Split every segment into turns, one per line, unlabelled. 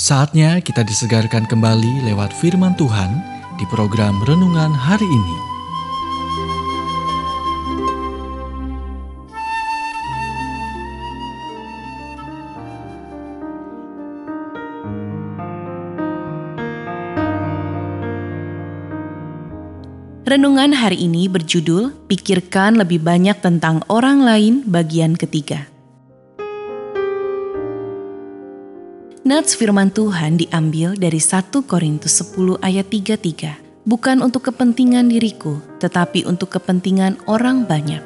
Saatnya kita disegarkan kembali lewat firman Tuhan di program renungan hari ini.
Renungan hari ini berjudul Pikirkan lebih banyak tentang orang lain bagian ketiga. Nats firman Tuhan diambil dari 1 Korintus 10 ayat 33. Bukan untuk kepentingan diriku, tetapi untuk kepentingan orang banyak.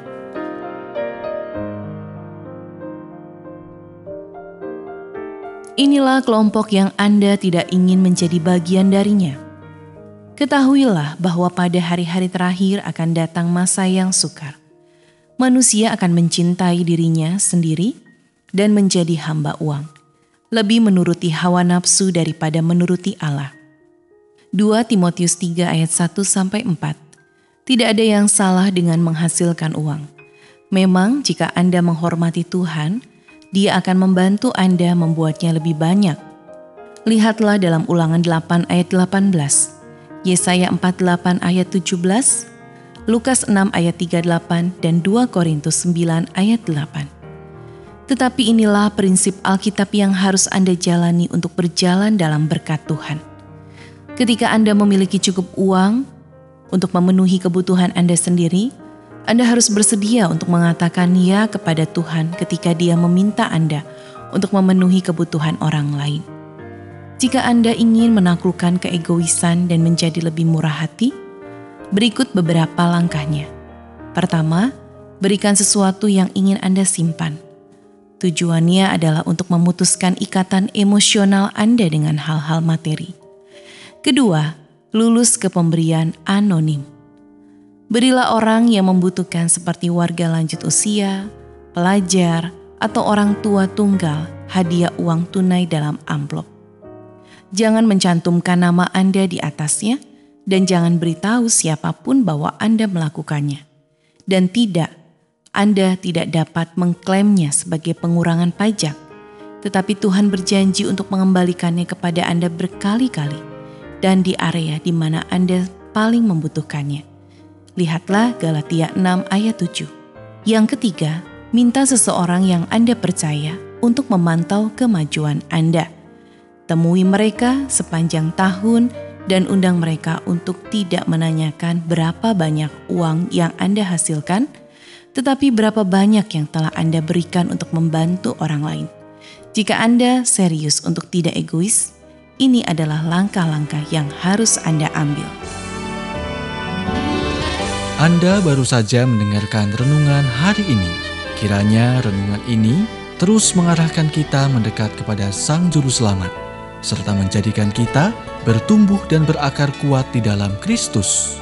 Inilah kelompok yang Anda tidak ingin menjadi bagian darinya. Ketahuilah bahwa pada hari-hari terakhir akan datang masa yang sukar. Manusia akan mencintai dirinya sendiri dan menjadi hamba uang, lebih menuruti hawa nafsu daripada menuruti Allah. 2 Timotius 3 ayat 1 sampai 4. Tidak ada yang salah dengan menghasilkan uang. Memang jika Anda menghormati Tuhan, Dia akan membantu Anda membuatnya lebih banyak. Lihatlah dalam Ulangan 8 ayat 18 Yesaya 48 ayat 17, Lukas 6 ayat 38, dan 2 Korintus 9 ayat 8. Tetapi inilah prinsip Alkitab yang harus Anda jalani untuk berjalan dalam berkat Tuhan. Ketika Anda memiliki cukup uang untuk memenuhi kebutuhan Anda sendiri, Anda harus bersedia untuk mengatakan ya kepada Tuhan ketika Dia meminta Anda untuk memenuhi kebutuhan orang lain. Jika Anda ingin menaklukkan keegoisan dan menjadi lebih murah hati, berikut beberapa langkahnya. Pertama, berikan sesuatu yang ingin Anda simpan. Tujuannya adalah untuk memutuskan ikatan emosional Anda dengan hal-hal materi. Kedua, lulus ke pemberian anonim. Berilah orang yang membutuhkan seperti warga lanjut usia, pelajar, atau orang tua tunggal hadiah uang tunai dalam amplop jangan mencantumkan nama Anda di atasnya, dan jangan beritahu siapa pun bahwa Anda melakukannya. Dan tidak, Anda tidak dapat mengklaimnya sebagai pengurangan pajak, tetapi Tuhan berjanji untuk mengembalikannya kepada Anda berkali-kali dan di area di mana Anda paling membutuhkannya. Lihatlah Galatia 6 ayat 7. Yang ketiga, minta seseorang yang Anda percaya untuk memantau kemajuan Anda. Temui mereka sepanjang tahun dan undang mereka untuk tidak menanyakan berapa banyak uang yang Anda hasilkan, tetapi berapa banyak yang telah Anda berikan untuk membantu orang lain. Jika Anda serius untuk tidak egois, ini adalah langkah-langkah yang harus Anda ambil.
Anda baru saja mendengarkan renungan hari ini. Kiranya renungan ini terus mengarahkan kita mendekat kepada Sang Juru Selamat serta menjadikan kita bertumbuh dan berakar kuat di dalam Kristus.